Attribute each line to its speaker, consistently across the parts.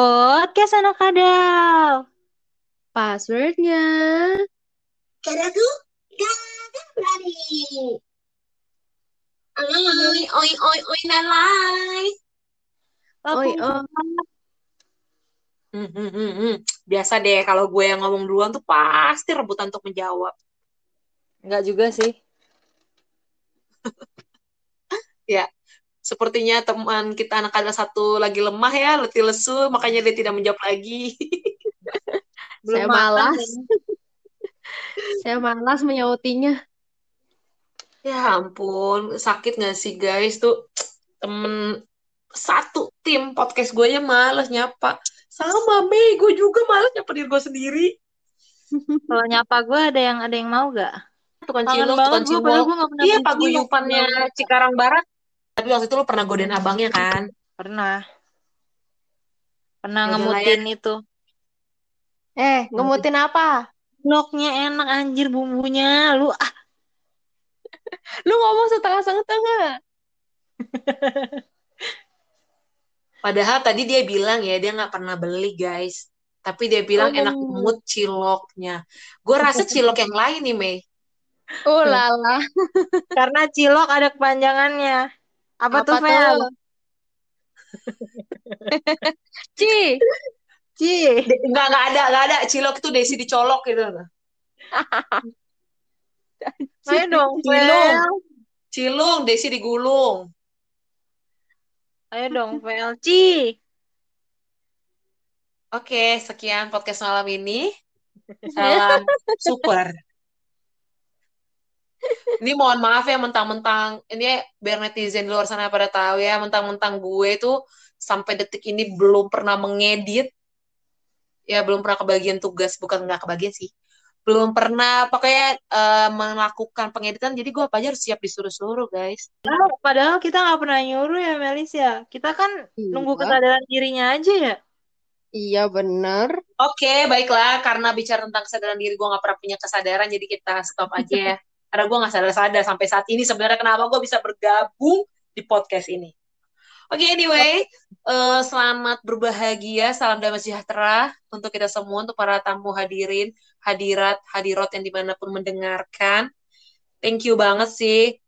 Speaker 1: Podcast anak kadal.
Speaker 2: Passwordnya.
Speaker 3: Kadaku gak berani. Oi, oi, oi, oi, nalai.
Speaker 2: Oi.
Speaker 3: Hmm, hmm, hmm, hmm. Biasa deh kalau gue yang ngomong duluan tuh pasti rebutan untuk menjawab.
Speaker 2: Enggak juga sih.
Speaker 3: Ya, sepertinya teman kita anak ada satu lagi lemah ya, letih lesu, makanya dia tidak menjawab lagi.
Speaker 2: Saya malas. Saya malas menyautinya.
Speaker 3: Ya ampun, sakit gak sih guys tuh temen satu tim podcast gue nya males nyapa. Sama Mei, gue juga males nyapa diri gue sendiri.
Speaker 1: Kalau nyapa gue ada yang ada yang mau gak?
Speaker 3: Tukang cilok, tukang
Speaker 1: pernah
Speaker 3: Iya,
Speaker 1: cilok.
Speaker 3: paguyupannya Cikarang Barat. Tapi waktu itu lo pernah godain abangnya kan?
Speaker 1: Pernah. Pernah
Speaker 3: Yaudah
Speaker 1: ngemutin itu.
Speaker 2: Eh, ngemutin apa?
Speaker 1: Ciloknya enak anjir bumbunya. Lu ah
Speaker 2: Lu ngomong setengah-setengah.
Speaker 3: Padahal tadi dia bilang ya, dia nggak pernah beli guys. Tapi dia bilang enak
Speaker 2: Oh.
Speaker 3: banget ciloknya. Gue rasa cilok yang lain nih, Mei.
Speaker 2: Oh lala.
Speaker 1: karena cilok ada kepanjangannya. Apa, tuh, Fel?
Speaker 2: Ci.
Speaker 1: Ci.
Speaker 3: De- Nggak, nggak ada, nggak ada. Cilok itu Desi dicolok gitu.
Speaker 1: Ayo dong,
Speaker 3: Cilung.
Speaker 1: Fel.
Speaker 3: Cilung, Desi digulung.
Speaker 1: Ayo dong, Fel. Ci.
Speaker 3: Oke, sekian podcast malam ini. Salam super. Ini mohon maaf ya mentang-mentang ini biar netizen di luar sana pada tahu ya mentang-mentang gue tuh sampai detik ini belum pernah mengedit ya belum pernah kebagian tugas bukan nggak kebagian sih belum pernah pokoknya eh, melakukan pengeditan jadi gue apa aja harus siap disuruh-suruh guys
Speaker 1: Padahal kita nggak pernah nyuruh ya, Melis ya. Kita kan nunggu
Speaker 2: Iya.
Speaker 1: kesadaran dirinya aja ya.
Speaker 2: Iya bener.
Speaker 3: Oke, baiklah. Karena bicara tentang kesadaran diri, gue nggak pernah punya kesadaran, jadi kita stop aja ya. Karena gue nggak sadar-sadar sampai saat ini sebenarnya kenapa gue bisa bergabung di podcast ini. Oke, anyway, eh, selamat berbahagia, salam damai sejahtera untuk kita semua, untuk para tamu hadirin, hadirat, hadirat yang di mana pun mendengarkan. Thank you banget sih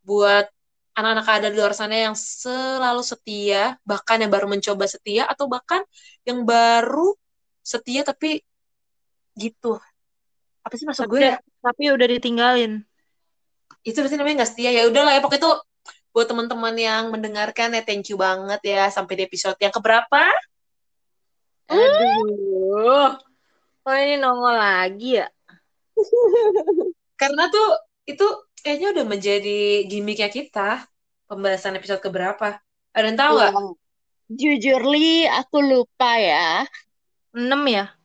Speaker 3: buat anak-anak ada di luar sana yang selalu setia, bahkan yang baru mencoba setia, atau bahkan yang baru setia tapi gitu. Apa sih maksud gue ya?
Speaker 1: Tapi udah ditinggalin.
Speaker 3: Itu berarti namanya nggak setia. Ya udahlah ya, pokoknya itu buat teman-teman yang mendengarkan ya thank you banget ya sampai di episode yang keberapa?
Speaker 1: Aduh. Oh ini nongol lagi ya?
Speaker 3: Karena tuh itu kayaknya udah menjadi gimmicknya kita pembahasan episode keberapa. Ada yang tahu nggak?
Speaker 2: Yang Jujur li, aku lupa ya.
Speaker 1: 6 ya?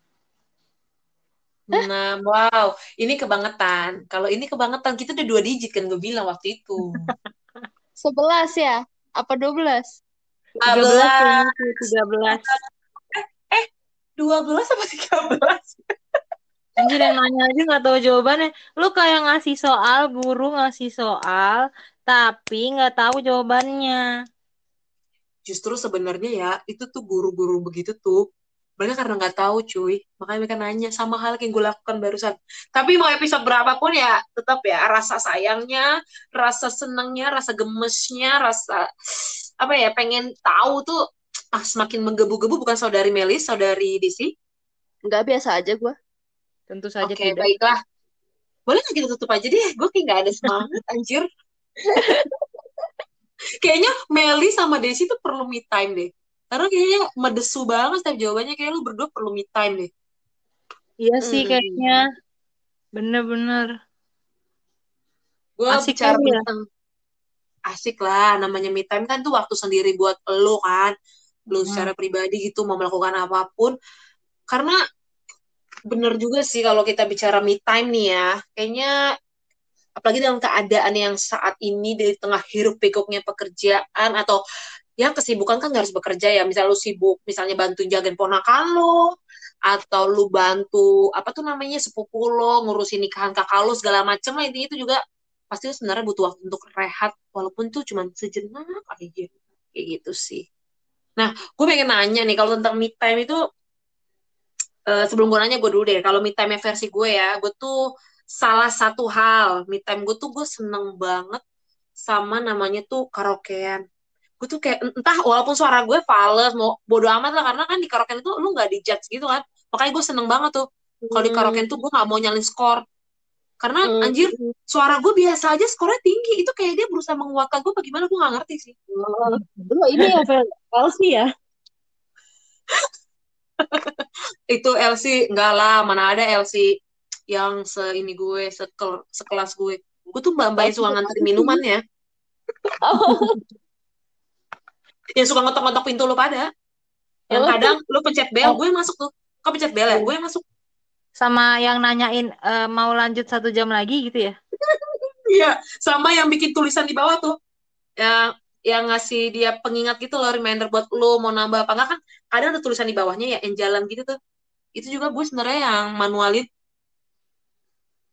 Speaker 3: Nah, wow, ini kebangetan. Kalau ini kebangetan, kita udah dua digit kan gue bilang waktu itu.
Speaker 2: 11 ya? Apa 12?
Speaker 1: 13 kayaknya tuh, 13.
Speaker 3: 12 apa 13?
Speaker 1: Anjir yang nanya aja gak tahu jawabannya. Lu kayak ngasih soal, guru ngasih soal, tapi nggak tahu jawabannya.
Speaker 3: Justru sebenarnya ya, itu tuh guru-guru begitu tuh, mereka karena nggak tahu cuy, makanya mereka nanya sama hal yang gue lakukan barusan. Tapi mau episode berapapun ya, tetap ya rasa sayangnya, rasa senangnya, rasa gemesnya, rasa apa ya pengen tahu tuh ah semakin menggebu-gebu bukan saudari Melis, saudari Desi.
Speaker 2: Enggak biasa aja gue.
Speaker 1: Tentu saja
Speaker 3: Oke,
Speaker 1: tidak.
Speaker 3: baiklah. Boleh nggak kita tutup aja deh? Gue kayak nggak ada semangat, anjir. Kayaknya Meli sama Desi tuh perlu me time deh. Karena kayaknya medesu banget setiap jawabannya. Kayak lu berdua perlu me time deh.
Speaker 1: Iya sih
Speaker 2: Hmm.
Speaker 1: kayaknya. Bener-bener.
Speaker 3: Gue
Speaker 1: Asik
Speaker 3: bicara
Speaker 1: ya?
Speaker 3: tentang asik lah. Namanya me time kan tuh waktu sendiri buat lu kan. Lu
Speaker 1: Hmm.
Speaker 3: secara pribadi gitu mau melakukan apa pun. Karena bener juga sih kalau kita bicara me time nih ya. Kayaknya apalagi dalam keadaan yang saat ini di tengah hiruk pikuknya pekerjaan atau ya kesibukan kan harus bekerja ya. Misal lu sibuk misalnya bantuin jagain ponakan lo atau lu bantu apa tuh namanya sepupu lo ngurusin nikahan kakak lo segala macem lah. Intinya itu juga pasti lu sebenarnya butuh waktu untuk rehat walaupun tuh cuma sejenak aja. Kayak gitu sih. Nah, gue pengen nanya nih kalau tentang me time itu eh, sebelum gue nanya gue dulu deh. Kalau me time versi gue ya, gue tuh salah satu hal. Me time gue tuh gue seneng banget sama namanya tuh karaokean. Gue tuh kayak entah walaupun suara gue fals mau bodo amat lah karena kan di karaokean itu lu nggak dijudge gitu kan. Makanya gue seneng banget tuh. Kalau di karaokean tuh gue nggak mau nyalin skor. Karena
Speaker 2: Hmm.
Speaker 3: anjir suara gue biasa aja skornya tinggi. Itu kayak dia berusaha menguatkan gue bagaimana gue nggak ngerti sih.
Speaker 2: Oh, Lu ini ya Elsie ya?
Speaker 3: itu LC enggak lah mana ada LC yang se ini gue sekel, sekelas gue gue tuh mbak mbak suka nganterin minuman ya
Speaker 2: Oh,
Speaker 3: yang suka ngetok-ngetok pintu lu pada. Yang
Speaker 2: Oh.
Speaker 3: kadang lu pencet bel gue yang masuk tuh. Kau pencet bel ya gue yang masuk.
Speaker 1: Sama yang nanyain eh, mau lanjut satu jam lagi gitu ya.
Speaker 3: iya sama yang bikin tulisan di bawah tuh. Yang yang ngasih dia pengingat gitu loh reminder buat lu mau nambah apa enggak. Kan kadang ada tulisan di bawahnya ya yang jalan gitu tuh. Itu juga gue sebenarnya yang manualin.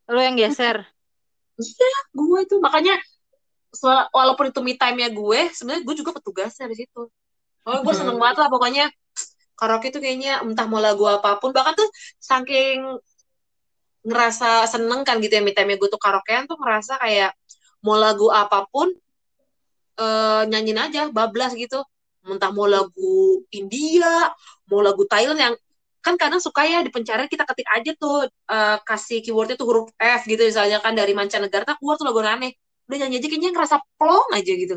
Speaker 1: Lu yang geser.
Speaker 3: gue itu makanya walaupun itu me time ya gue sebenarnya gue juga petugasnya di situ. Oh gue seneng banget lah pokoknya. Karaoke itu kayaknya entah mau lagu apa pun bahkan tuh saking ngerasa seneng kan gitu ya me time gue tuh karaokean tuh ngerasa kayak mau lagu apa pun eh, nyanyiin aja bablas gitu. Entah mau lagu India mau lagu Thailand yang kan kadang suka ya di pencarian kita ketik aja tuh eh, kasih keywordnya tuh huruf F gitu misalnya kan dari mancanegara tak keluar tuh lagu aneh udah nyanyi aja kayaknya ngerasa plong aja gitu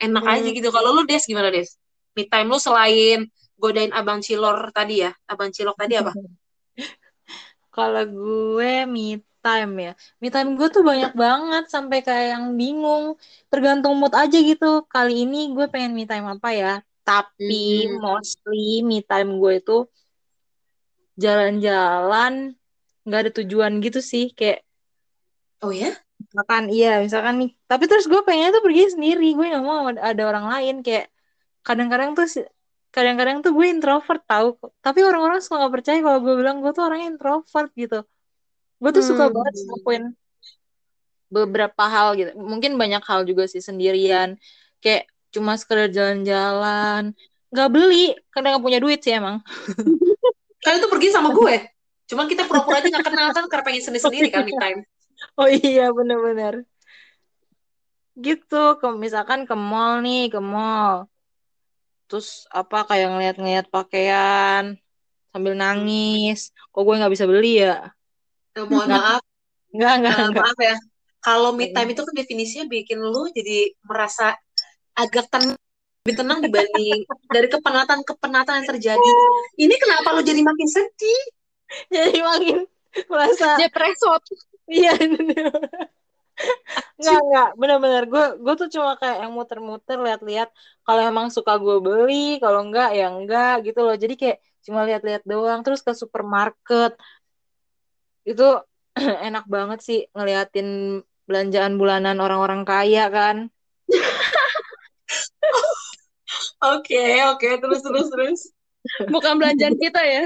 Speaker 3: enak
Speaker 2: Hmm.
Speaker 3: aja gitu kalau lu Des gimana Des me time lu selain godain abang cilor tadi ya abang cilok tadi apa
Speaker 1: Kalau gue me time ya. Me time gue tuh banyak banget sampai kayak yang bingung. Tergantung mood aja gitu. Kali ini gue pengen me time apa ya. Tapi
Speaker 3: Hmm.
Speaker 1: mostly me time gue itu jalan-jalan nggak ada tujuan gitu sih. Kayak
Speaker 3: oh ya
Speaker 1: misalkan iya misalkan nih. Tapi terus gue pengennya tuh pergi sendiri. Gue nggak mau ada orang lain. Kayak kadang-kadang tuh kadang-kadang tuh gue introvert tahu. Tapi orang-orang suka nggak percaya kalau gue bilang gue tuh orangnya introvert gitu gue tuh suka
Speaker 2: Hmm.
Speaker 1: banget ngelakuin beberapa hal gitu mungkin banyak hal juga sih sendirian kayak cuma sekedar jalan-jalan nggak beli karena nggak punya duit sih emang
Speaker 3: kalian tuh pergi sama gue cuman kita pura-pura aja nggak kenal kan karena pengen sendiri-sendiri kan me time
Speaker 1: oh iya bener-bener. Gitu ke misalkan ke mall nih ke mall. Terus apa kayak ngeliat-ngeliat pakaian sambil nangis. Kok gue nggak bisa beli ya?
Speaker 3: Eh, mohon maaf.
Speaker 1: Nggak nggak nggak.
Speaker 3: maaf ya. Kalau me time itu kan definisinya bikin lu jadi merasa agak tenang lebih tenang dibanding dari kepenatan-kepenatan yang terjadi. Ini kenapa lu jadi makin sedih?
Speaker 1: jadi makin merasa
Speaker 2: Depresot.
Speaker 1: Iya, nggak nggak benar-benar gue gue tuh cuma kayak yang muter-muter lihat-lihat. Kalau emang suka gue beli kalau enggak ya enggak gitu loh. Jadi kayak cuma lihat-lihat doang. Terus ke supermarket. Itu enak banget sih ngeliatin belanjaan bulanan orang-orang kaya kan.
Speaker 3: Oke, oke, terus terus terus.
Speaker 2: Bukan belanjaan kita ya.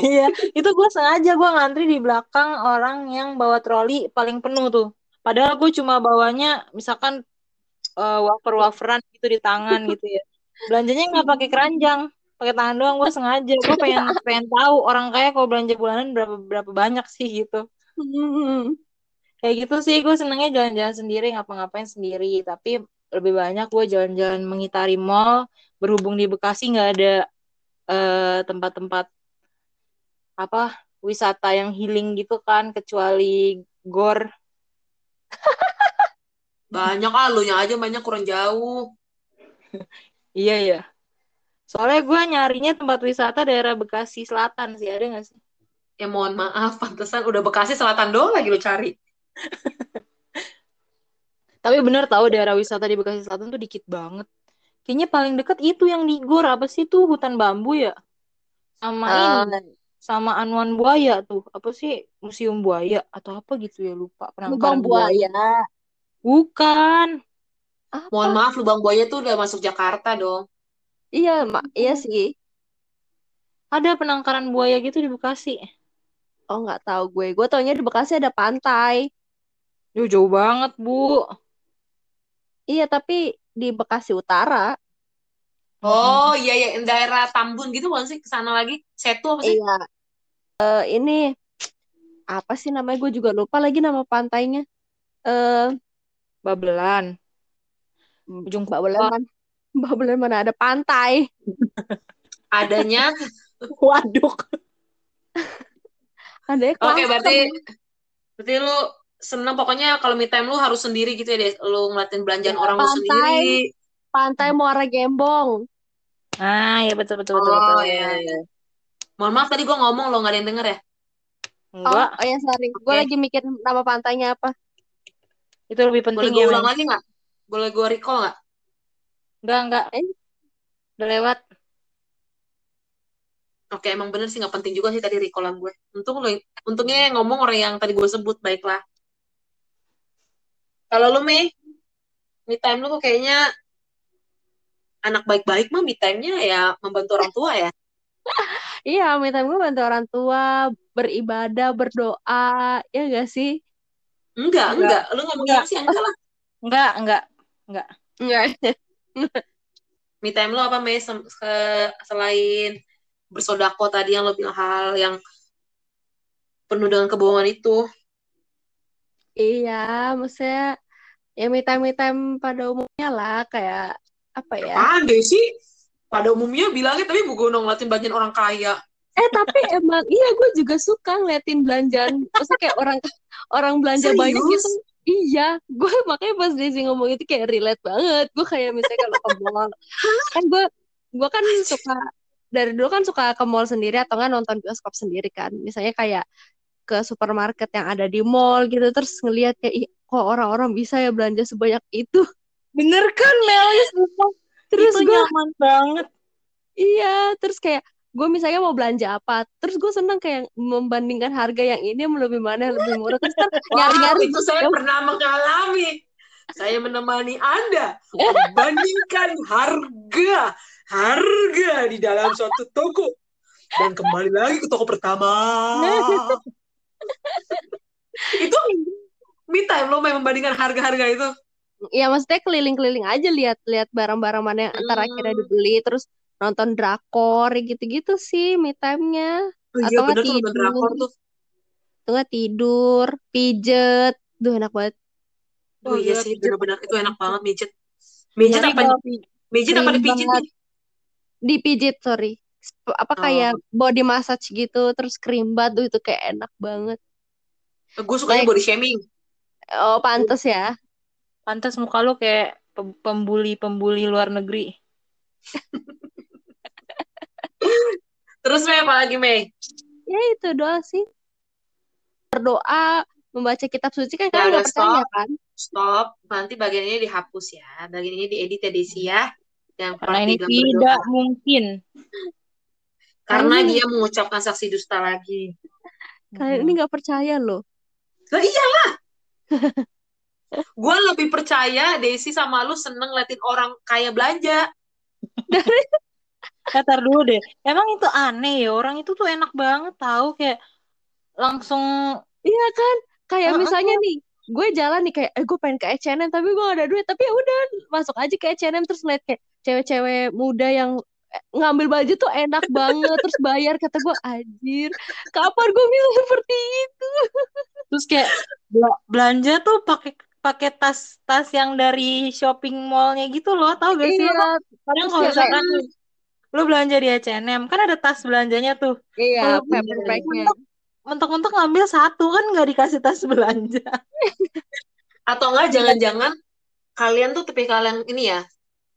Speaker 1: Iya itu gue sengaja gue ngantri di belakang orang yang bawa troli paling penuh tuh. Padahal gue cuma bawanya misalkan eh, wafer-waferan gitu di tangan gitu ya. Belanjanya nggak pakai keranjang pakai tangan doang gue sengaja. Gue pengen pengen tahu orang kaya kalau belanja bulanan berapa berapa banyak sih gitu.
Speaker 2: Hmm.
Speaker 1: kayak gitu sih gue senengnya jalan-jalan sendiri ngapa-ngapain sendiri. Tapi lebih banyak gue jalan-jalan mengitari mall berhubung di Bekasi nggak ada eh, tempat-tempat apa wisata yang healing gitu kan kecuali gor
Speaker 3: Banyak ah, lu aja banyak kurang jauh.
Speaker 1: iya ya soalnya gue nyarinya tempat wisata daerah Bekasi Selatan sih ada nggak sih
Speaker 3: Ya mohon maaf, pantesan udah Bekasi Selatan doang lagi lu cari.
Speaker 1: Tapi bener tahu daerah wisata di Bekasi Selatan tuh dikit banget. Kayaknya paling deket itu yang di Gor apa sih tuh hutan bambu ya? Sama ini, sama Anuan Buaya tuh. Apa sih Museum Buaya atau apa gitu ya lupa.
Speaker 2: Lubang
Speaker 1: Penangkaran
Speaker 2: buaya.
Speaker 1: Bukan.
Speaker 2: Apa?
Speaker 3: Mohon maaf, Lubang Buaya tuh udah masuk Jakarta dong.
Speaker 2: Iya, Mak. Iya sih.
Speaker 1: Ada penangkaran buaya gitu di Bekasi.
Speaker 2: Oh, nggak tahu gue. Gue taunya di Bekasi ada pantai.
Speaker 1: Jauh, jauh banget, Bu.
Speaker 2: Iya, tapi di Bekasi Utara.
Speaker 3: Oh iya ya daerah Tambun gitu bukan sih ke sana lagi? Setu apa sih?
Speaker 2: Iya. Eh, ini apa sih namanya? Gue juga lupa lagi nama pantainya. Eh,
Speaker 1: Babelan. Ujung
Speaker 2: Babelan mana? Babelan mana ada pantai?
Speaker 3: Adanya.
Speaker 1: Waduk.
Speaker 2: Ada
Speaker 3: Oke berarti berarti lu seneng pokoknya kalau me time lu harus sendiri gitu ya deh. Lu ngeliatin belanjaan
Speaker 2: Iya,
Speaker 3: orang lu
Speaker 2: pantai.
Speaker 3: sendiri.
Speaker 2: pantai Muara Gembong.
Speaker 1: Ah, ya betul betul betul betul.
Speaker 3: Oh iya, iya. Mohon maaf tadi gue ngomong lo nggak ada yang denger ya?
Speaker 2: Oh,
Speaker 1: Enggak,
Speaker 2: oh ya sorry. Gue
Speaker 3: Oke.
Speaker 2: lagi mikir nama pantainya apa.
Speaker 1: itu lebih
Speaker 3: Boleh
Speaker 1: penting
Speaker 3: gue
Speaker 1: ya.
Speaker 3: ulang lagi nggak? Boleh gue recall nggak?
Speaker 1: Enggak, enggak.
Speaker 2: Eh?
Speaker 1: Udah lewat.
Speaker 3: Oke emang bener sih nggak penting juga sih tadi recallan gue. Untung lo, untungnya yang ngomong orang yang tadi gue sebut baiklah. Kalau lu Mei, me time lu kok kayaknya anak baik-baik mah me time-nya ya membantu orang tua ya.
Speaker 2: Iya, me time gue bantu orang tua, beribadah, berdoa, ya gak sih?
Speaker 3: Enggak,
Speaker 1: Enggak.
Speaker 3: enggak. Lu ngomongnya
Speaker 1: Enggak.
Speaker 3: sih enggak lah.
Speaker 1: Enggak, enggak.
Speaker 2: Enggak.
Speaker 3: Me time lu apa Mei selain bersodako tadi yang lo bilang hal yang penuh dengan kebohongan itu.
Speaker 2: Iya, maksudnya ya me time me time pada umumnya lah kayak apa ya?
Speaker 3: Apaan deh sih? Pada umumnya bilangnya tapi bukan ngeliatin bagian orang kaya.
Speaker 2: Eh tapi emang iya gue juga suka ngeliatin belanjaan, maksudnya kayak orang orang belanja
Speaker 3: Serius?
Speaker 2: banyak gitu. Iya, gue makanya pas Desi ngomong itu kayak relate banget. Gue kayak misalnya kalau ke mall, kan gue gue kan suka dari dulu kan suka ke mall sendiri atau nggak nonton bioskop sendiri kan. Misalnya kayak ke supermarket yang ada di mall gitu, terus ngeliat kayak Ih, kok orang-orang bisa ya belanja sebanyak itu.
Speaker 1: Bener kan, Melis?
Speaker 2: Terus
Speaker 1: itu
Speaker 2: gue
Speaker 1: nyaman banget.
Speaker 2: Iya, terus kayak gue misalnya mau belanja apa, terus gue seneng kayak membandingkan harga yang ini yang lebih mana yang lebih murah, terus ntar
Speaker 3: Wow,
Speaker 2: nyari-nyari
Speaker 3: itu saya pernah mengalami. Saya menemani Anda membandingkan harga harga di dalam suatu toko dan kembali lagi ke toko pertama. itu me time lo main membandingkan harga-harga itu.
Speaker 2: Ya maksudnya keliling-keliling aja lihat-lihat barang-barang mana yang ntar akhirnya
Speaker 3: Hmm.
Speaker 2: dibeli, terus nonton drakor gitu-gitu sih me time-nya.
Speaker 3: Oh iya
Speaker 2: Atau nggak
Speaker 3: bener tuh nonton
Speaker 2: tidur.
Speaker 3: drakor tuh.
Speaker 2: Atau nggak tidur, pijet, duh enak banget.
Speaker 3: Oh iya
Speaker 1: iya,
Speaker 3: sih
Speaker 1: pijet.
Speaker 3: bener-bener itu enak banget. Mijet
Speaker 1: Nyari
Speaker 3: apa
Speaker 1: kalau pi-
Speaker 3: mijet apa dipijit
Speaker 2: banget.
Speaker 3: nih?
Speaker 2: Dipijit, sorry. Apa
Speaker 3: Oh.
Speaker 2: kayak body massage gitu, terus krimbat, tuh itu kayak enak banget.
Speaker 3: Gue sukanya
Speaker 2: Baik.
Speaker 3: body shaming.
Speaker 2: Oh, pantes ya.
Speaker 1: Pantas muka lu kayak pem- pembuli-pembuli luar negeri.
Speaker 3: Terus Mei apa lagi Mei?
Speaker 2: Ya itu doang sih. Berdoa, membaca kitab suci kan kalian
Speaker 3: udah
Speaker 2: nggak percaya
Speaker 3: stop.
Speaker 2: kan?
Speaker 3: Stop. Nanti bagian ini dihapus ya. Bagian ini diedit ya Desi ya. Yang
Speaker 1: Karena ini tidak
Speaker 3: berdoa.
Speaker 1: mungkin.
Speaker 3: Karena
Speaker 2: Kalian-
Speaker 3: dia mengucapkan saksi dusta lagi.
Speaker 2: Kalian ini nggak percaya loh.
Speaker 3: Lah iyalah. Gue lebih percaya Desi sama lu seneng ngeliatin orang kaya belanja.
Speaker 1: Eh, tar dulu deh. Emang itu aneh ya. Orang itu tuh enak banget tahu kayak langsung
Speaker 2: Iya kan? Kayak
Speaker 1: Heeh.
Speaker 2: misalnya nih, gue jalan nih kayak, eh gue pengen ke H&M tapi gue gak ada duit. Tapi ya udah masuk aja ke H&M terus ngeliat kayak cewek-cewek muda yang eh, ngambil baju tuh enak banget terus bayar kata gue anjir kapan gue bisa seperti itu
Speaker 1: terus kayak bela- belanja tuh pakai pakai tas-tas yang dari shopping mallnya gitu loh. Tahu gak sih? lo?
Speaker 2: iya
Speaker 1: Kadang
Speaker 2: terus
Speaker 1: kalau misalkan lu belanja di H&M kan ada tas belanjanya tuh.
Speaker 2: iya
Speaker 1: Kalau
Speaker 2: paper bagnya
Speaker 1: mentok-mentok ngambil satu kan nggak dikasih tas belanja.
Speaker 3: Atau enggak jangan-jangan kalian tuh tipe kalian ini ya.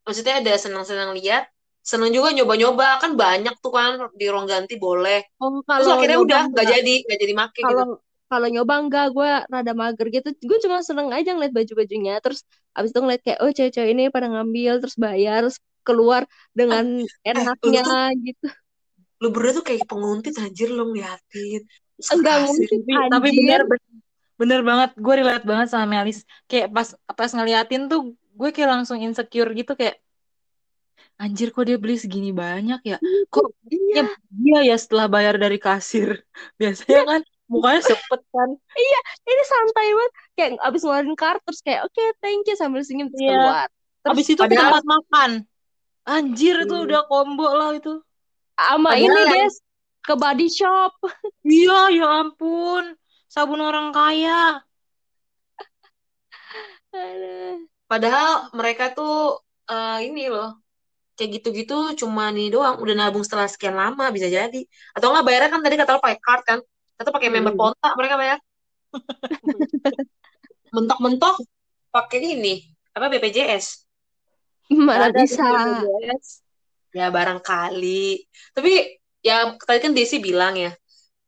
Speaker 3: Maksudnya ada senang-senang lihat. Senang juga nyoba-nyoba. Kan banyak tuh kan di ruang ganti boleh.
Speaker 2: oh
Speaker 3: Terus
Speaker 2: kalau
Speaker 3: akhirnya
Speaker 2: nyoba
Speaker 3: udah nggak
Speaker 2: enggak.
Speaker 3: jadi. Nggak jadi make gitu.
Speaker 2: Kalau nyoba enggak gue rada mager gitu gue cuma seneng aja ngeliat baju-bajunya terus abis itu ngeliat kayak oh cewek-cewek ini pada ngambil terus bayar terus keluar dengan enaknya gitu
Speaker 3: Lu berdua tuh kayak penguntit anjir lu ngeliatin.
Speaker 2: Enggak mungkin
Speaker 1: Tapi, tapi
Speaker 2: anjir
Speaker 1: bener bener banget gue relate banget sama Melis. Kayak pas pas ngeliatin tuh gue kayak langsung insecure gitu kayak anjir kok dia beli segini banyak ya. Kok
Speaker 2: iya
Speaker 1: ya dia ya setelah bayar dari kasir. Biasanya kan mukanya sepet kan.
Speaker 2: ini santai banget kayak abis ngeluarin kartu terus kayak oke thank you sambil senyum terus
Speaker 1: Iya.
Speaker 2: keluar terus
Speaker 1: Habis itu ke tempat makan. Anjir itu udah combo lah itu.
Speaker 2: Sama ini, Des. Ke body shop.
Speaker 1: Iya, ya ampun. Sabun orang kaya.
Speaker 3: Padahal mereka tuh eh, ini loh kayak gitu-gitu cuma nih doang udah nabung setelah sekian lama bisa jadi atau nggak bayarnya kan tadi kata lo pakai card kan atau pakai member
Speaker 2: Hmm.
Speaker 3: kontak mereka bayar mentok-mentok pakai ini apa BPJS
Speaker 2: Mana
Speaker 1: Ada
Speaker 2: bisa.
Speaker 1: BPJS.
Speaker 3: ya barangkali tapi ya tadi kan Desi bilang ya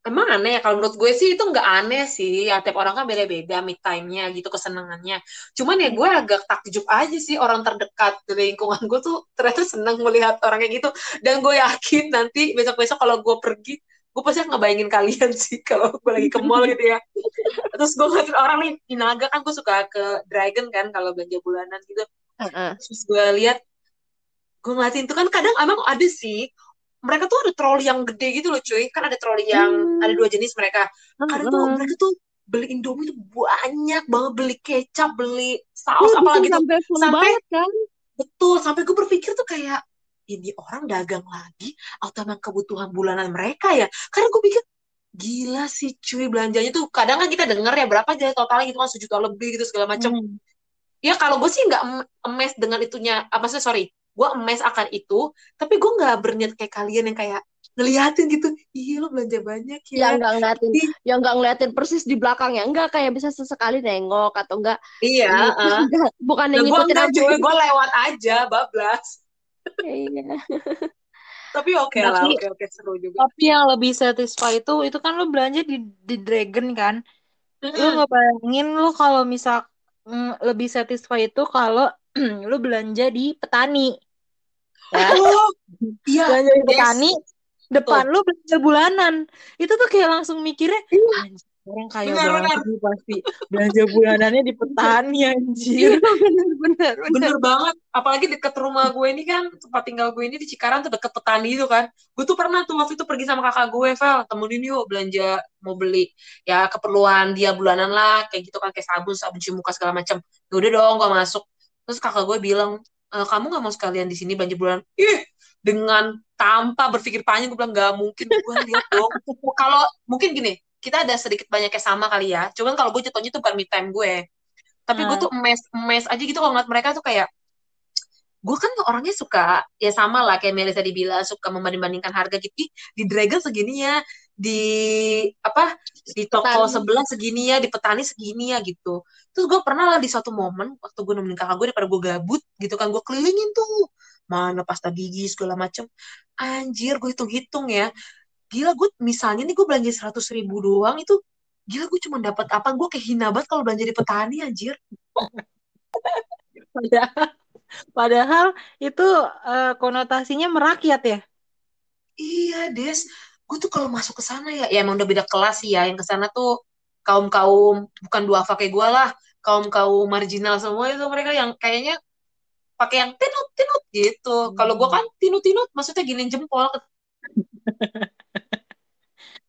Speaker 3: emang aneh ya kalau menurut gue sih itu nggak aneh sih ya tiap orang kan beda-beda me time-nya gitu kesenangannya cuman ya gue agak takjub aja sih orang terdekat di lingkungan gue tuh ternyata senang melihat orang kayak gitu dan gue yakin nanti besok-besok kalau gue pergi gue pasti akan ngebayangin kalian sih kalau gue lagi ke mall gitu ya terus gue ngeliatin orang nih di Naga kan gue suka ke Dragon kan kalau belanja bulanan gitu
Speaker 2: Heeh.
Speaker 3: terus gue lihat gue ngeliatin tuh kan kadang emang ada sih mereka tuh ada troli yang gede gitu loh cuy kan ada troli yang
Speaker 2: Hmm.
Speaker 3: ada dua jenis mereka kadang tuh mereka tuh beli Indomie tuh banyak banget beli kecap beli saus
Speaker 2: bisa
Speaker 3: apalagi tuh
Speaker 2: sampai
Speaker 3: Sampai-
Speaker 2: banget kan?
Speaker 3: betul sampai gue berpikir tuh kayak ini orang dagang lagi atau emang kebutuhan bulanan mereka ya karena gue pikir gila sih cuy belanjanya tuh kadang kan kita denger ya berapa jadi totalnya gitu kan sejuta lebih gitu segala macam
Speaker 1: Hmm.
Speaker 3: ya kalau gue sih nggak em- emes dengan itunya apa sih sorry gue emes akan itu tapi gue nggak berniat kayak kalian yang kayak ngeliatin gitu iya lo belanja banyak
Speaker 2: Yang
Speaker 3: ya
Speaker 2: nggak ngeliatin,
Speaker 3: Ih.
Speaker 2: yang nggak ngeliatin persis di belakangnya. Enggak kayak bisa sesekali nengok atau enggak.
Speaker 3: iya uh.
Speaker 2: Enggak, bukan
Speaker 3: nah,
Speaker 2: yang
Speaker 3: gue
Speaker 2: ngikutin
Speaker 3: enggak
Speaker 2: aja.
Speaker 3: cuy gue lewat aja bablas
Speaker 2: Iya.
Speaker 3: tapi oke lah
Speaker 1: Tapi-
Speaker 3: oke oke seru juga
Speaker 1: Tapi yang lebih satisfy itu itu kan lo belanja di di Dragon kan. Lo
Speaker 3: Mm-mm.
Speaker 1: ngebayangin lo kalau misal mm, lebih satisfy itu kalau lo belanja di petani. Ya.
Speaker 3: oh iya
Speaker 1: belanja di
Speaker 3: yes.
Speaker 1: petani depan lu belanja bulanan itu tuh kayak langsung mikirnya anjir orang kaya
Speaker 3: Benar,
Speaker 1: banget nih pasti. Belanja bulanannya di petani
Speaker 2: Iya
Speaker 1: anjir
Speaker 2: benar benar. Benar.
Speaker 3: bener banget. Apalagi deket rumah gue ini kan tempat tinggal gue ini di Cikarang tuh deket petani itu kan. Gue tuh pernah tuh waktu itu pergi sama kakak gue Vel. Temenin yuk belanja mau beli. Ya keperluan dia bulanan lah kayak gitu kan kayak sabun sabun cuci muka segala macam ya udah dong gue masuk. Terus kakak gue bilang e, kamu nggak mau sekalian di sini belanja bulanan? Ih dengan tanpa berpikir panjang gue bilang nggak mungkin gue lihat dong. Kalau mungkin gini kita ada sedikit banyaknya sama kali ya. Cuman kalau gue jatuhnya tuh bukan me time gue. Tapi gue
Speaker 1: Hmm.
Speaker 3: tuh emes emes aja gitu kalau ngeliat mereka tuh kayak gue kan orangnya suka ya sama lah kayak Melisa dibilang suka membanding-bandingkan harga. Gitu di Dragon segini ya di apa di toko
Speaker 2: Petani.
Speaker 3: sebelah segini ya di petani segini ya gitu. Terus gue pernah lah di suatu momen waktu gue nemenin kakak gue daripada gue gabut gitu kan gue kelilingin tuh. Mana pasta gigi segala macem. Anjir gue hitung-hitung ya gila gue misalnya nih gue belanja seratus ribu doang itu gila gue cuma dapat apa gue kayak hina banget kalau belanja di petani anjir
Speaker 1: padahal padahal itu eh, konotasinya merakyat ya
Speaker 3: Iya, Des. Gue tuh kalau masuk ke sana ya, ya emang udah beda kelas sih ya. Yang ke sana tuh kaum-kaum bukan dua kayak gue lah, kaum-kaum marginal semua itu mereka yang kayaknya pakai yang tinut tinut gitu. Kalau gue kan tinut tinut, maksudnya gini jempol.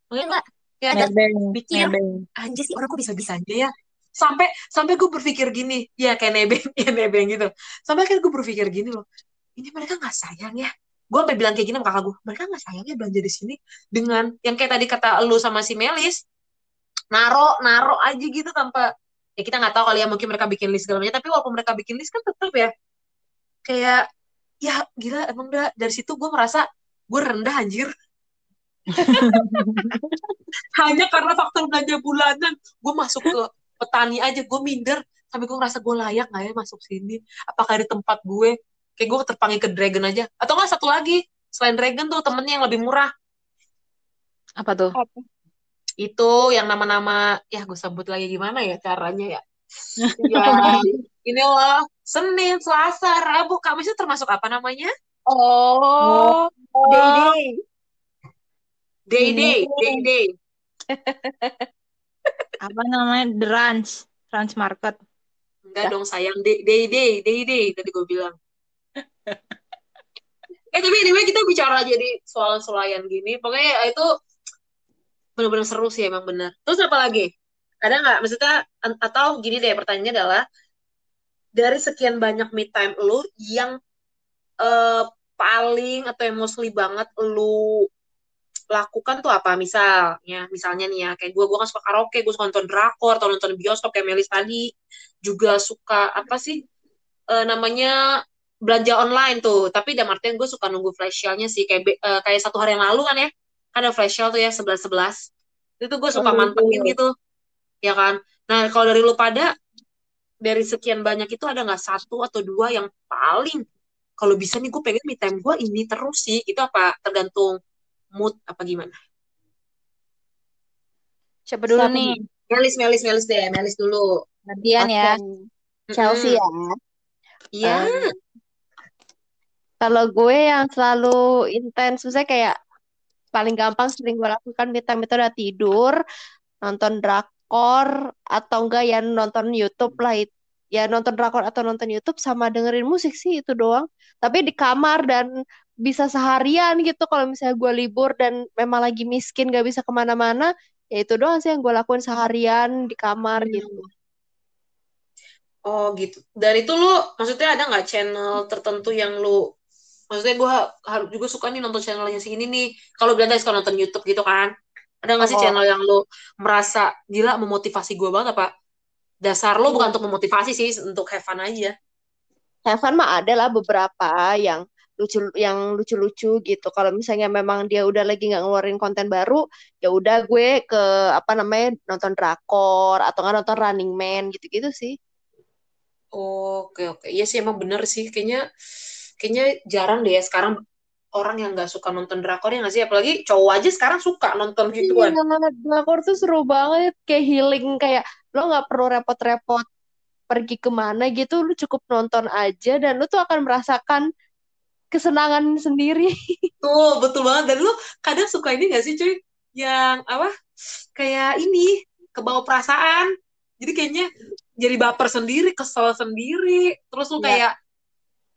Speaker 3: Enggak, ya ada
Speaker 1: nebeng
Speaker 3: pikir.
Speaker 1: nebeng
Speaker 3: anjir sih orang kok bisa bisanya ya. Sampai sampai gue berpikir gini, ya kayak nebeng, ya nebeng gitu. Sampai kan gue berpikir gini loh, ini mereka nggak sayang ya. Gue sampai bilang kayak gini sama kakak gue, mereka nggak sayang ya belanja di sini dengan yang kayak tadi kata lu sama si Melis, naro naro aja gitu tanpa ya kita nggak tahu kali ya mungkin mereka bikin list segala macam tapi walaupun mereka bikin list kan tetap ya kayak ya gila emang udah dari situ gue merasa gue rendah anjir hanya karena faktor belanja bulanan. Gue masuk ke petani aja gue minder. Sampai gue ngerasa gue layak nggak ya masuk sini? Apakah di tempat gue? Kayak gue terpanggil ke Dragon aja. Atau nggak satu lagi. Selain Dragon tuh temennya yang lebih murah.
Speaker 1: Apa tuh?
Speaker 3: Itu yang nama-nama ya gue sebut lagi gimana ya caranya ya. Ya ini loh Senin Selasa Rabu. Kamis itu termasuk apa namanya?
Speaker 2: Oh, day
Speaker 3: day
Speaker 1: Ini.
Speaker 3: day day day.
Speaker 1: Apa namanya? The ranch. Ranch market.
Speaker 3: Enggak dong sayang. Day day day day day tadi gue bilang. Eh tapi anyway kita bicara jadi soal-solayan gini. Pokoknya ya itu benar-benar seru sih emang benar terus apa lagi? Ada nggak? Maksudnya atau gini deh pertanyaannya adalah dari sekian banyak me time lu yang eh, paling atau yang mostly banget lu lakukan tuh apa? Misalnya misalnya nih ya kayak gue gue kan suka karaoke gue suka nonton drakor atau nonton bioskop kayak Melis tadi juga suka apa sih eh, namanya belanja online tuh. Tapi dalam artian gue suka nunggu flash sale-nya sih kayak eh, kayak satu hari yang lalu kan ya kan ada flash sale tuh ya sebelas sebelas itu gue suka
Speaker 2: Oh,
Speaker 3: mantengin
Speaker 2: iya.
Speaker 3: gitu ya kan? Nah kalau dari lu pada dari sekian banyak itu ada nggak satu atau dua yang paling kalau bisa nih gue pengen me time gue ini terus sih? Itu apa? Tergantung mood apa gimana
Speaker 1: Siapa dulu
Speaker 2: Siapa
Speaker 1: nih?
Speaker 3: Melis Melis Melis deh Melis dulu
Speaker 1: Gantian ya.
Speaker 2: Oke. Chelsea ya.
Speaker 3: Iya.
Speaker 2: Eh, Kalau gue yang selalu intens, misalnya kayak paling gampang sering gue lakukan me time itu udah tidur, nonton drakor, atau enggak ya nonton YouTube lah. it- Ya nonton drakor atau nonton YouTube sama dengerin musik sih itu doang. Tapi di kamar dan bisa seharian gitu kalau misalnya gue libur dan memang lagi miskin gak bisa ke mana-mana, ya itu doang sih yang gue lakuin seharian di kamar gitu.
Speaker 3: Oh gitu. Dari itu lu maksudnya ada nggak channel tertentu yang lu maksudnya gue harus juga suka nih nonton channelnya si ini nih. Kalau bilang tadi suka nonton YouTube gitu kan. Ada nggak sih
Speaker 2: Oh.
Speaker 3: channel yang lu merasa gila memotivasi gue banget apa? Dasar lu bukan untuk memotivasi sih, untuk have fun aja.
Speaker 2: Heaven mah ada lah beberapa yang lucu yang lucu-lucu gitu. Kalau misalnya memang dia udah lagi nggak ngeluarin konten baru, ya udah gue ke apa namanya nonton drakor atau nggak nonton Running Man gitu-gitu sih.
Speaker 3: Oke oke. Iya sih emang bener sih. Kayaknya kayaknya jarang deh ya sekarang orang yang nggak suka nonton drakor ya nggak sih? Apalagi cowok aja sekarang suka nonton gituan.
Speaker 2: Iya, drakor tuh seru banget, kayak healing kayak lo nggak perlu repot-repot pergi ke mana gitu, lu cukup nonton aja dan lu tuh akan merasakan kesenangan sendiri.
Speaker 3: Tuh, betul banget. Dan lu kadang suka ini gak sih, cuy? Yang apa? Kayak ini, kebawa perasaan. Jadi kayaknya jadi baper sendiri, kesel sendiri. Terus lu
Speaker 2: Iya.
Speaker 3: kayak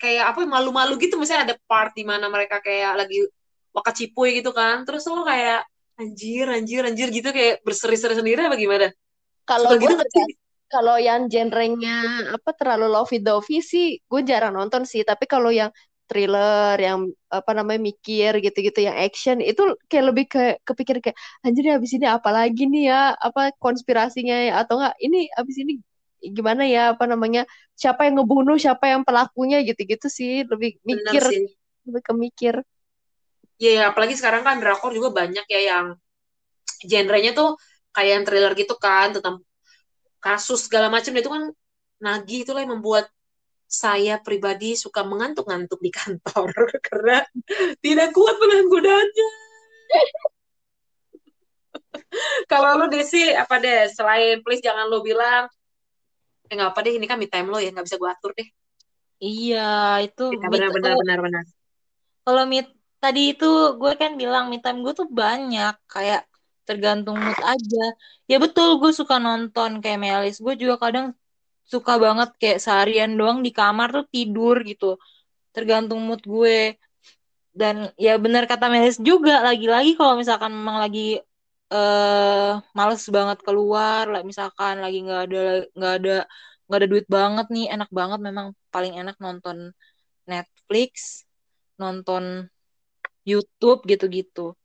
Speaker 3: kayak apa malu-malu gitu misalnya ada part di mana mereka kayak lagi waka cipuy gitu kan. Terus lu kayak anjir, anjir, anjir gitu kayak berseri-seri sendiri apa gimana?
Speaker 2: Kalau
Speaker 3: gitu gak sih?
Speaker 2: kalau yang genrenya apa terlalu lovey-dovey sih gue jarang nonton sih tapi kalau yang thriller yang apa namanya mikir gitu-gitu yang action itu kayak lebih ke kepikir kayak anjir ya abis ini apa lagi nih ya? Apa konspirasinya ya? Atau enggak ini abis ini gimana ya? Apa namanya siapa yang ngebunuh siapa yang pelakunya? Gitu-gitu sih lebih
Speaker 3: Bener
Speaker 2: mikir
Speaker 3: sih.
Speaker 2: lebih ke mikir.
Speaker 3: Iya, ya, apalagi sekarang kan drakor juga banyak ya yang genrenya tuh kayak yang thriller gitu kan tentang kasus segala macam itu kan nagih itulah yang membuat saya pribadi suka mengantuk-ngantuk di kantor karena tidak kuat menahan godaannya. Kalau lu Desi apa deh selain please jangan lu bilang eh nggak apa deh ini kan me time lo ya nggak bisa gue atur deh.
Speaker 1: Iya, itu
Speaker 3: Ya, benar benar benar benar.
Speaker 1: kalau meet tadi itu gue kan bilang me time gue tuh banyak kayak tergantung mood aja. Ya betul gue suka nonton kayak Melis. Gue juga kadang suka banget kayak seharian doang di kamar tuh tidur gitu. Tergantung mood gue. Dan ya benar kata Melis juga lagi-lagi kalau misalkan memang lagi eh males banget keluar, misalkan lagi nggak ada nggak ada nggak ada duit banget nih, enak banget memang paling enak nonton Netflix, nonton YouTube gitu-gitu.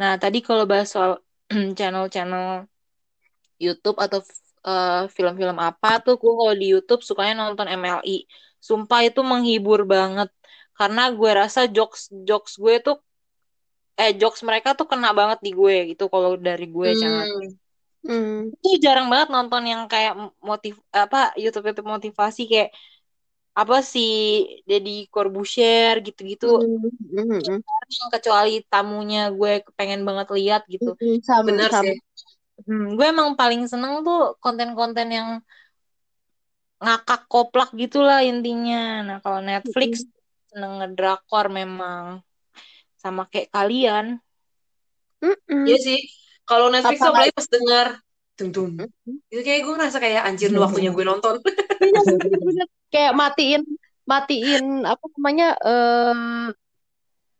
Speaker 1: Nah, tadi kalau bahas soal channel-channel YouTube atau eh, film-film apa tuh, gue kalau di YouTube sukanya nonton MLI. Sumpah itu menghibur banget. Karena gue rasa jokes jokes gue tuh eh jokes mereka tuh kena banget di gue gitu kalau dari gue.
Speaker 3: Hmm.
Speaker 2: hmm.
Speaker 1: Itu jarang banget nonton yang kayak motiv apa YouTube YouTube motivasi kayak apa sih Deddy Corbuzier gitu-gitu
Speaker 2: Hmm, hmm, hmm.
Speaker 1: Jarang, kecuali tamunya gue pengen banget lihat gitu.
Speaker 2: Hmm, sama
Speaker 3: Benar
Speaker 2: sama
Speaker 3: sih.
Speaker 1: Hmm, gue emang paling seneng tuh konten-konten yang ngakak koplak gitulah intinya. Nah, kalau Netflix seneng ngedrakor memang sama kayak kalian.
Speaker 2: Mm-mm.
Speaker 3: Iya sih. Kalau Netflix tuh
Speaker 2: Apalagi-
Speaker 3: pas denger tung tung. Itu kayak gue ngerasa kayak anjir nih waktunya gue nonton.
Speaker 2: Iya kayak matiin matiin apa namanya eh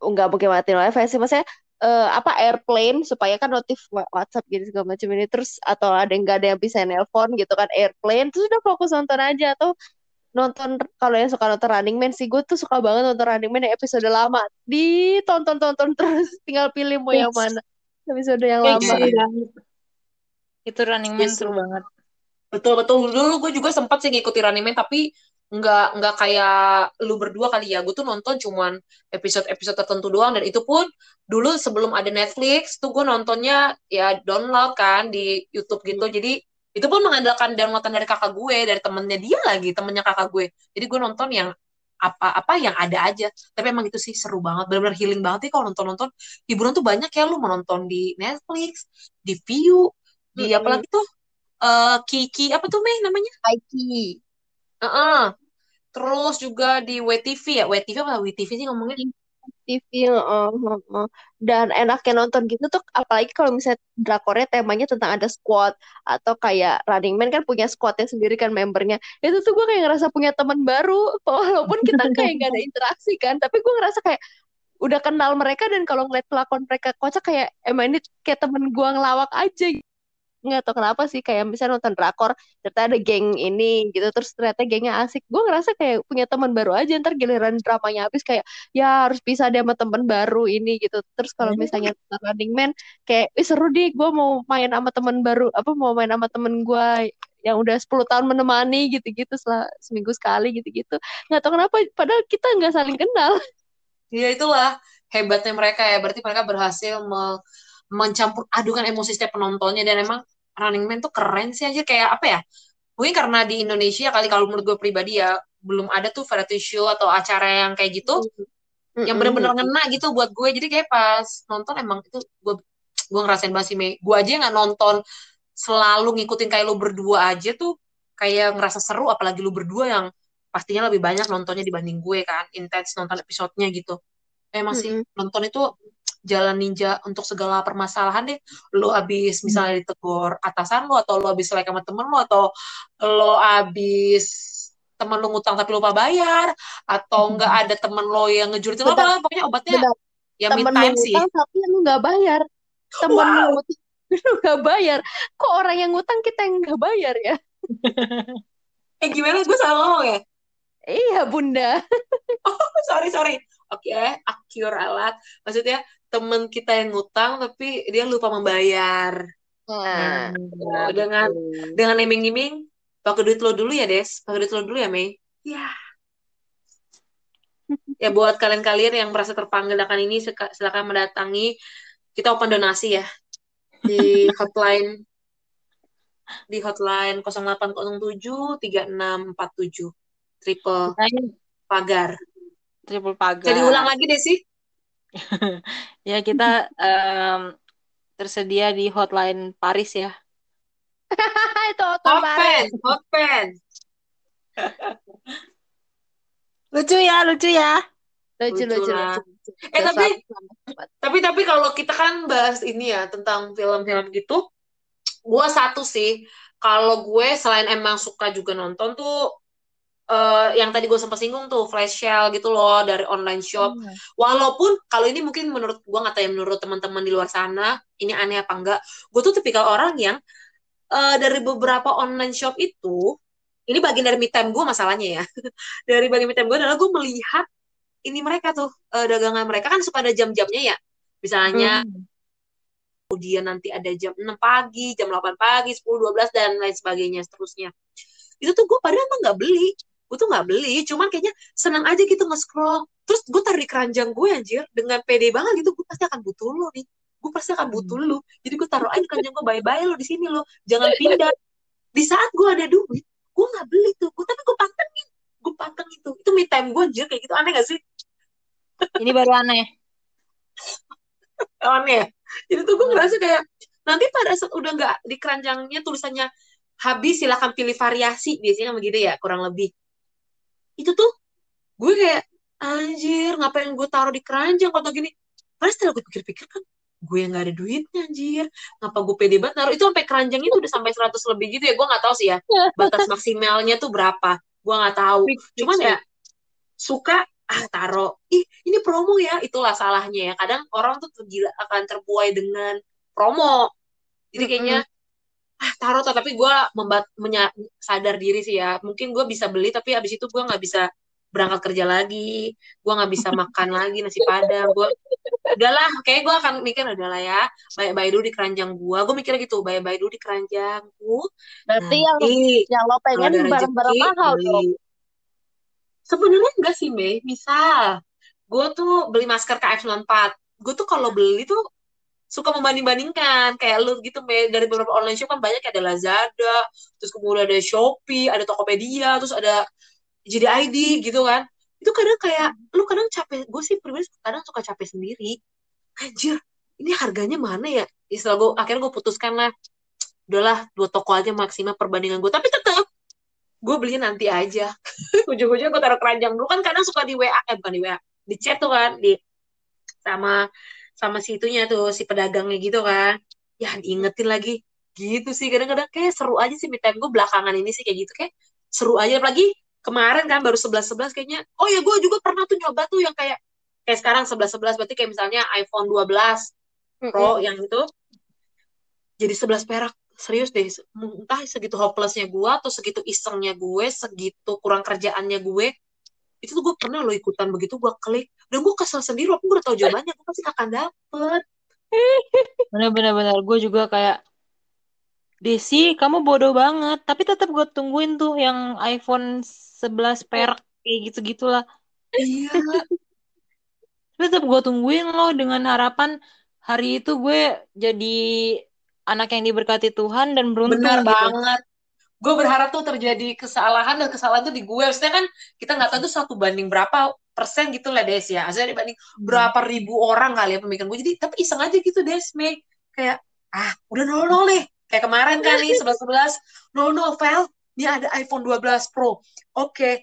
Speaker 2: nggak mungkin matiin wifi sih maksudnya eh, apa airplane supaya kan notif WhatsApp gitu segala macam ini terus atau ada yang nggak ada yang bisa nelpon gitu kan airplane terus udah fokus nonton aja atau nonton kalau yang suka nonton Running Man sih gue tuh suka banget nonton Running Man yang episode lama ditonton tonton terus tinggal pilih mau yang mana episode yang
Speaker 1: Kayak
Speaker 2: lama.
Speaker 1: Itu Running Man
Speaker 3: Yes.
Speaker 1: seru banget.
Speaker 3: Betul betul dulu gue juga sempat sih ngikutin Running Man tapi nggak nggak kayak lu berdua kali ya. Gue tuh nonton cuman episode-episode tertentu doang dan itu pun dulu sebelum ada Netflix tuh gue nontonnya ya download kan di YouTube gitu. Jadi itu pun mengandalkan downloadan dari kakak gue, dari temennya dia lagi, temennya kakak gue. Jadi gue nonton yang apa-apa yang ada aja. Tapi emang itu sih seru banget, benar-benar healing banget nih kalau nonton-nonton. Hiburan tuh banyak ya lu menonton di Netflix, di View, di
Speaker 2: Mm-mm.
Speaker 3: apalagi tuh eh Kiki apa tuh Mei namanya?
Speaker 2: Aiki
Speaker 3: Heeh. Terus juga di WTV ya, WTV apa WTV sih ngomongnya?
Speaker 2: TV heeh, heeh. dan enaknya nonton gitu tuh apalagi kalau misalnya drakornya temanya tentang ada squad atau kayak Running Man kan punya squadnya sendiri kan membernya itu tuh gue kayak ngerasa punya teman baru walaupun kita kayak gak ada interaksi kan tapi gue ngerasa kayak udah kenal mereka dan kalau ngeliat pelakon mereka kocak kayak emang ini kayak temen gue ngelawak aja nggak tahu kenapa sih kayak misalnya nonton drakor ternyata ada geng ini gitu terus ternyata gengnya asik. Gue ngerasa kayak punya teman baru aja ntar giliran dramanya habis kayak ya harus bisa dia sama temen baru ini gitu. Terus kalau misalnya nonton Running Man kayak "Ih, seru deh gue mau main sama temen baru apa mau main sama temen gue yang udah 10 tahun menemani gitu-gitu setelah seminggu sekali gitu-gitu. Nggak tahu kenapa padahal kita nggak saling kenal.
Speaker 3: Ya itulah hebatnya mereka ya. Berarti mereka berhasil me- mencampur adukan emosi setiap penontonnya. Dan emang Running Man tuh keren sih aja kayak apa ya? Mungkin karena di Indonesia kali kalau menurut gue pribadi ya belum ada tuh variety show atau acara yang kayak gitu yang bener-bener ngena gitu buat gue. Jadi kayak pas nonton emang itu gue gue ngerasain banget sih Mei. Gue aja nggak nonton selalu ngikutin kayak lu berdua aja tuh kayak ngerasa seru apalagi lu berdua yang pastinya lebih banyak nontonnya dibanding gue kan intens nonton episodenya gitu emang sih
Speaker 2: Mm-mm.
Speaker 3: nonton itu jalan ninja untuk segala permasalahan deh. Lo abis misalnya ditegur atasan lo atau lo abis selek sama temen lo atau lo abis temen lo ngutang tapi lupa bayar atau enggak ada temen lo yang ngejuritin lo apa pokoknya obatnya
Speaker 2: bentar.
Speaker 3: ya
Speaker 2: temen
Speaker 3: time sih.
Speaker 2: ngutang tapi lu nggak bayar. Temen lu
Speaker 3: wow
Speaker 2: ngutang lu nggak bayar. Kok orang yang ngutang kita yang nggak bayar ya?
Speaker 3: Eh gimana? Gue salah ngomong ya?
Speaker 2: Iya bunda.
Speaker 3: Sorry sorry. Oke akur alat maksudnya temen kita yang ngutang tapi dia lupa membayar.
Speaker 2: Nah
Speaker 3: Oh, dengan dengan iming-iming pakai duit lo dulu ya Des. Pakai duit lo dulu ya Mei. Ya. Ya buat kalian-kalian yang merasa terpanggil akan ini silakan mendatangi. Kita open donasi ya. Di hotline di hotline 0807 3647 triple pagar.
Speaker 1: Triple pagar.
Speaker 3: jadi ulang lagi deh sih
Speaker 1: Ya kita em, tersedia di hotline Paris ya.
Speaker 2: itu
Speaker 3: hot
Speaker 2: otomatis
Speaker 3: pen hot pen
Speaker 1: Lucu ya, lucu ya.
Speaker 2: lucu
Speaker 3: Lucu
Speaker 2: lucu lucu
Speaker 3: Eh, tapi-
Speaker 2: selamat.
Speaker 3: Tapi tapi kalau kita kan bahas ini ya tentang film-film gitu, gue satu sih kalau gue selain emang suka juga nonton tuh eh, yang tadi gue sempat singgung tuh flash sale gitu loh dari online shop. Walaupun kalau ini mungkin menurut gue nggak tahu ya menurut teman-teman di luar sana ini aneh apa enggak, gue tuh tipikal orang yang eh, dari beberapa online shop itu ini bagian dari me time gue masalahnya ya. dari bagian me time gue adalah gue melihat ini mereka tuh eh, dagangan mereka kan suka ada jam-jamnya ya. Misalnya
Speaker 1: Hmm.
Speaker 3: kemudian nanti ada jam 6 pagi, jam 8 pagi, 10, 12, dan lain sebagainya seterusnya. Itu tuh gue padahal emang nggak beli. Gue tuh nggak beli, cuman kayaknya senang aja gitu nge-scroll. Terus gue taruh di keranjang gue anjir, dengan pede banget gitu, gue pasti akan butuh lo nih. Gue pasti akan butuh lo. Jadi gue taruh aja di keranjang gue, bye-bye lo di sini lo. Jangan pindah. Di saat gue ada duit, gue nggak beli tuh. Gue tapi gue pantengin. Gue pantengin tuh. Itu me time gue anjir kayak gitu. Aneh gak sih?
Speaker 1: Ini baru aneh.
Speaker 3: aneh ya. Jadi tuh gue ngerasa kayak nanti pada saat udah nggak di keranjangnya tulisannya habis silahkan pilih variasi biasanya kan begitu ya kurang lebih. Itu tuh gue kayak anjir ngapain gue taruh di keranjang kalau gini. Padahal setelah gue pikir-pikir kan gue yang gak ada duitnya anjir. Ngapa gue pede banget naruh itu sampai keranjangnya tuh udah sampai 100 lebih gitu ya. Gue nggak tahu sih ya batas maksimalnya tuh berapa. Gue nggak tahu. Cuman ya suka ah taro ih ini promo ya itulah salahnya ya kadang orang tuh tergila akan terbuai dengan promo jadi kayaknya ah taruh tuh tapi gue membat menya- sadar diri sih ya. Mungkin gue bisa beli tapi abis itu gue nggak bisa berangkat kerja lagi. Gue nggak bisa makan lagi nasi padang. Gue udahlah kayak gue akan mikir udahlah ya baik-baik dulu di keranjang gue gue mikirnya gitu baik-baik dulu di keranjangku.
Speaker 2: Berarti yang yang lo pengen
Speaker 3: ada
Speaker 2: barang-barang
Speaker 3: rezeki
Speaker 2: mahal dong.
Speaker 3: sebenarnya enggak sih Mei. Misal gue tuh beli masker KF94 gue tuh kalau beli tuh suka membanding-bandingkan. Kayak lu gitu dari beberapa online shop kan banyak ada Lazada terus kemudian ada Shopee ada Tokopedia terus ada JDID gitu kan. Itu kadang kayak lu kadang capek gue sih pribadi kadang suka capek sendiri. Anjir ini harganya mana ya? Istilah gue akhirnya gue putuskan lah. Udahlah dua toko aja maksimal perbandingan gue tapi tetap gue beli nanti aja. Ujung-ujungnya gue taruh keranjang dulu. Kan kadang suka di WA eh bukan di WA di chat tuh kan di sama sama si itunya tuh si pedagangnya gitu kan. Ya diingetin lagi. Gitu sih kadang-kadang kayak seru aja sih me time gue belakangan ini sih kayak gitu kayak seru aja. Apalagi kemarin kan baru 11-11 kayaknya. Oh ya gue juga pernah tuh nyoba tuh yang kayak kayak sekarang 11-11 berarti kayak misalnya iPhone 12 Pro yang itu. Jadi 11 perak. Serius deh entah segitu hopelessnya gue atau segitu isengnya gue segitu kurang kerjaannya gue itu tuh gue pernah lo ikutan begitu gue klik dan gue kesel sendiri gue udah tahu jawabannya gue pasti akan dapet
Speaker 1: Bener-bener gue juga kayak Desi, kamu bodoh banget. Tapi tetap gue tungguin tuh yang iPhone 11 perak kayak gitu-gitulah.
Speaker 3: iya
Speaker 1: Tetap gue tungguin loh dengan harapan hari itu gue jadi anak yang diberkati Tuhan dan beruntung
Speaker 3: benar
Speaker 1: gitu.
Speaker 3: banget gue berharap tuh terjadi kesalahan dan kesalahan tuh di gue maksudnya kan kita nggak tahu tuh satu banding berapa persen gitu lah Des ya. Maksudnya dibanding berapa ribu orang kali ya pemikiran gue jadi tapi iseng aja gitu Des Mei. Kayak ah udah nol nol deh kayak kemarin kan nih sebelas sebelas nol nol file ini ada iPhone 12 Pro. Oke.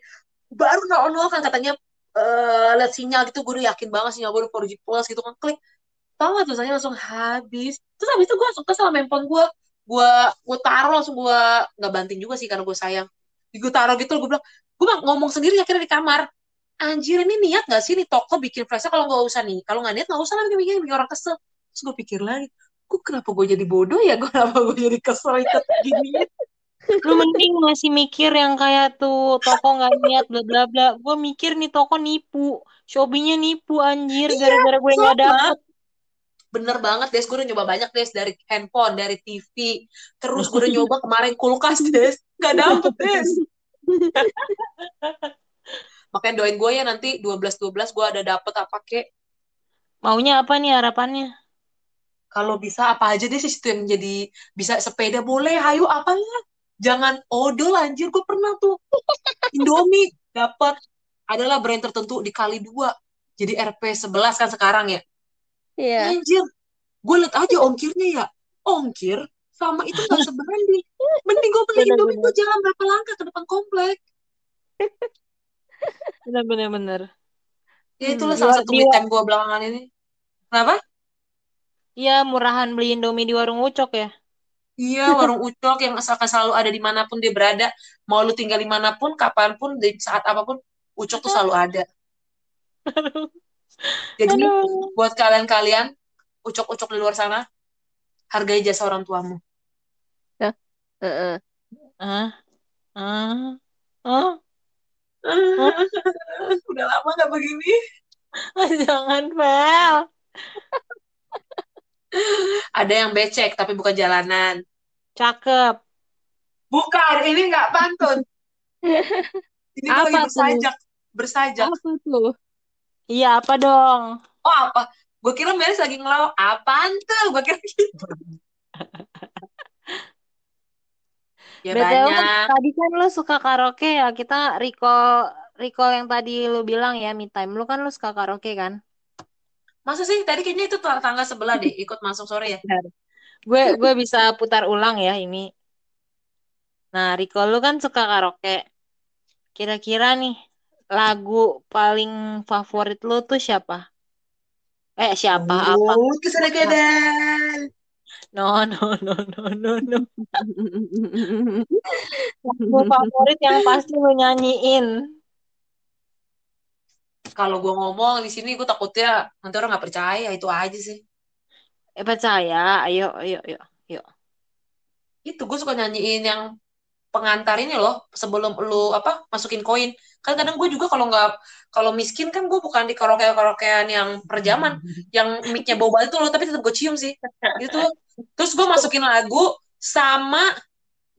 Speaker 3: Baru nol nol kan katanya eh lihat sinyal gitu. Gue udah yakin banget sinyal gue udah 4G plus gitu kan. Klik. Tau gak tuh saya langsung habis. Terus habis itu gue suka sama handphone gue gue gue taruh langsung gue nggak banting juga sih karena gue sayang. Gue taruh gitu gue bilang gue ngomong sendiri akhirnya di kamar. Anjir ini niat gak sih nih toko bikin flashnya kalau nggak usah nih. Kalau nggak niat nggak usah lah bikin bikin bikin orang kesel. Terus gue pikir lagi gue kenapa gue jadi bodoh ya? Gue kenapa gue jadi kesel ikut gini?
Speaker 1: Lu mending masih mikir yang kayak tuh toko nggak niat bla bla bla. Gue mikir nih toko nipu. Shopee-nya nipu anjir. Gara-gara gue nggak dapet.
Speaker 3: Bener banget Des. Gue udah nyoba banyak Des. Dari handphone dari TV terus gue udah nyoba kemarin kulkas Des. Nggak dapet Des. Makanya doain gue ya nanti 12-12 gue ada dapet apa kek.
Speaker 1: Maunya apa nih harapannya?
Speaker 3: kalau bisa apa aja deh sih itu yang jadi bisa sepeda boleh. Hayu apa ya? Jangan odol anjir. Gue pernah tuh. Indomie dapat adalah brand tertentu dikali dua. Jadi RP 11 kan sekarang ya
Speaker 2: Iya.
Speaker 3: anjir gue liat aja ongkirnya ya ongkir sama itu gak sebanding mending gue beli
Speaker 1: Bener,
Speaker 3: Indomie
Speaker 1: bener.
Speaker 3: gue jalan berapa langkah ke depan komplek
Speaker 1: Bener-bener bener.
Speaker 3: ya itulah
Speaker 1: Hmm,
Speaker 3: salah satu me time gue belakangan ini kenapa
Speaker 1: Iya murahan beli Indomie di warung Ucok ya.
Speaker 3: Iya, warung ucok yang asalkan selalu ada di mana pun dia berada. Mau lu tinggal di mana pun, kapan pun, di saat apa pun, ucok tuh selalu ada. Jadi,
Speaker 1: Aduh.
Speaker 3: buat kalian-kalian, ucok-ucok di luar sana, hargai jasa orang tuamu.
Speaker 2: Heeh.
Speaker 1: Ah, ah, ah.
Speaker 3: Udah lama gak begini.
Speaker 1: Jangan Vel.
Speaker 3: Ada yang becek, tapi bukan jalanan.
Speaker 1: Cakep.
Speaker 3: Bukan, ini nggak pantun. Ini gue lagi
Speaker 2: Apa tuh?
Speaker 3: bersajak. Bersajak.
Speaker 2: Apa tuh?
Speaker 1: Iya apa dong?
Speaker 3: Oh, apa? Gue kira Melis lagi ngelawak. Apaan tuh? Gue kira gitu. ya
Speaker 1: BTW
Speaker 3: banyak.
Speaker 1: tadi kan lu suka karaoke ya. Kita recall recall yang tadi lu bilang ya me time. Lu kan lu suka karaoke kan?
Speaker 3: Masa sih? Tadi kayaknya itu tangga sebelah deh. Ikut masuk sore ya.
Speaker 1: Gue gue bisa putar ulang ya ini. Nah, recall lu kan suka karaoke. Kira-kira nih lagu paling favorit lu tuh siapa? Eh, siapa? Apa?
Speaker 3: Oh, keseragadan.
Speaker 1: No, no, no, no, no, no. Lagu favorit yang pasti lu nyanyiin.
Speaker 3: Kalau gue ngomong di sini, gue takutnya nanti orang nggak percaya. Itu aja sih.
Speaker 1: Eh, percaya. Ayo, ayo, ayo. Yuk.
Speaker 3: itu gue suka nyanyiin yang pengantar ini loh sebelum lu apa masukin koin. Kan kadang gue juga kalau nggak kalau miskin kan gue bukan di karaoke karaokean yang perjaman yang micnya bau itu loh tapi tetap gue cium sih. Gitu. Terus gue masukin lagu sama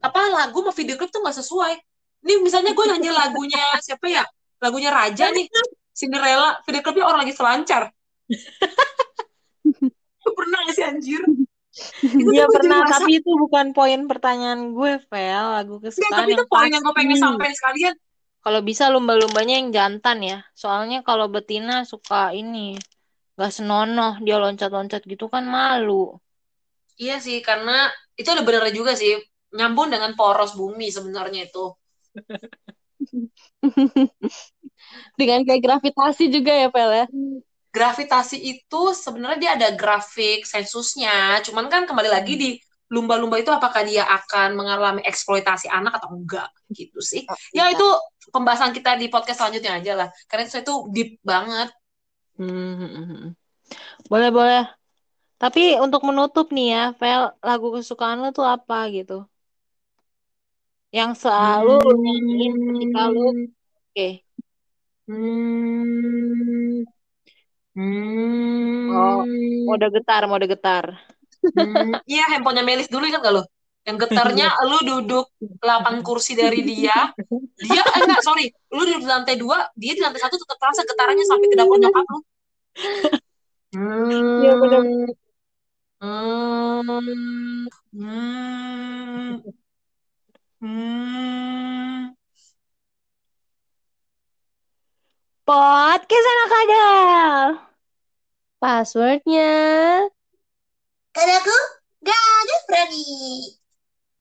Speaker 3: apa lagu sama video klip tuh nggak sesuai. Ini misalnya gue nyanyi lagunya siapa ya? Lagunya Raja nih Cinderella video klipnya orang lagi selancar. Pernah gak sih anjir Itu
Speaker 1: Iya
Speaker 3: jadi
Speaker 1: pernah, tapi itu bukan poin pertanyaan gue, Vel. Lagu kesukaan
Speaker 3: tapi itu
Speaker 1: yang
Speaker 3: poin yang gue pengen sampein sekalian
Speaker 1: Kalau bisa lumba-lumbanya yang jantan ya. Soalnya kalau betina suka ini. Gak senonoh, dia loncat-loncat gitu kan malu.
Speaker 3: Iya sih, karena itu ada benernya juga sih. Nyambung dengan poros bumi sebenarnya itu.
Speaker 2: Dengan kayak gravitasi juga ya, Pel ya.
Speaker 3: Gravitasi itu sebenarnya dia ada grafik sensusnya. Cuman kan kembali lagi di lumba-lumba itu apakah dia akan mengalami eksploitasi anak atau enggak gitu sih. Ya itu pembahasan kita di podcast selanjutnya aja lah. Karena itu, deep banget.
Speaker 1: Hmm. Boleh, boleh. Tapi untuk menutup nih ya, Vel, lagu kesukaan lu tuh apa gitu? Yang selalu lu nyanyiin ketika lu, oke.
Speaker 3: Hmm. Hmm.
Speaker 1: Oh, mode getar, mode getar.
Speaker 3: Hmm, Iya, handphonenya Melis dulu kan gak lo? Yang getarnya lu duduk 8 kursi dari dia. Dia eh, enggak, sorry. Lu duduk di lantai 2, dia di lantai 1 tetap terasa getarannya sampai ke dapur nyokap lu. Hmm.
Speaker 1: Iya, bener.
Speaker 3: Hmm. Hmm. Hmm.
Speaker 1: Podcast anak kadal.
Speaker 2: Passwordnya
Speaker 3: Kadaku gak ada Freddy.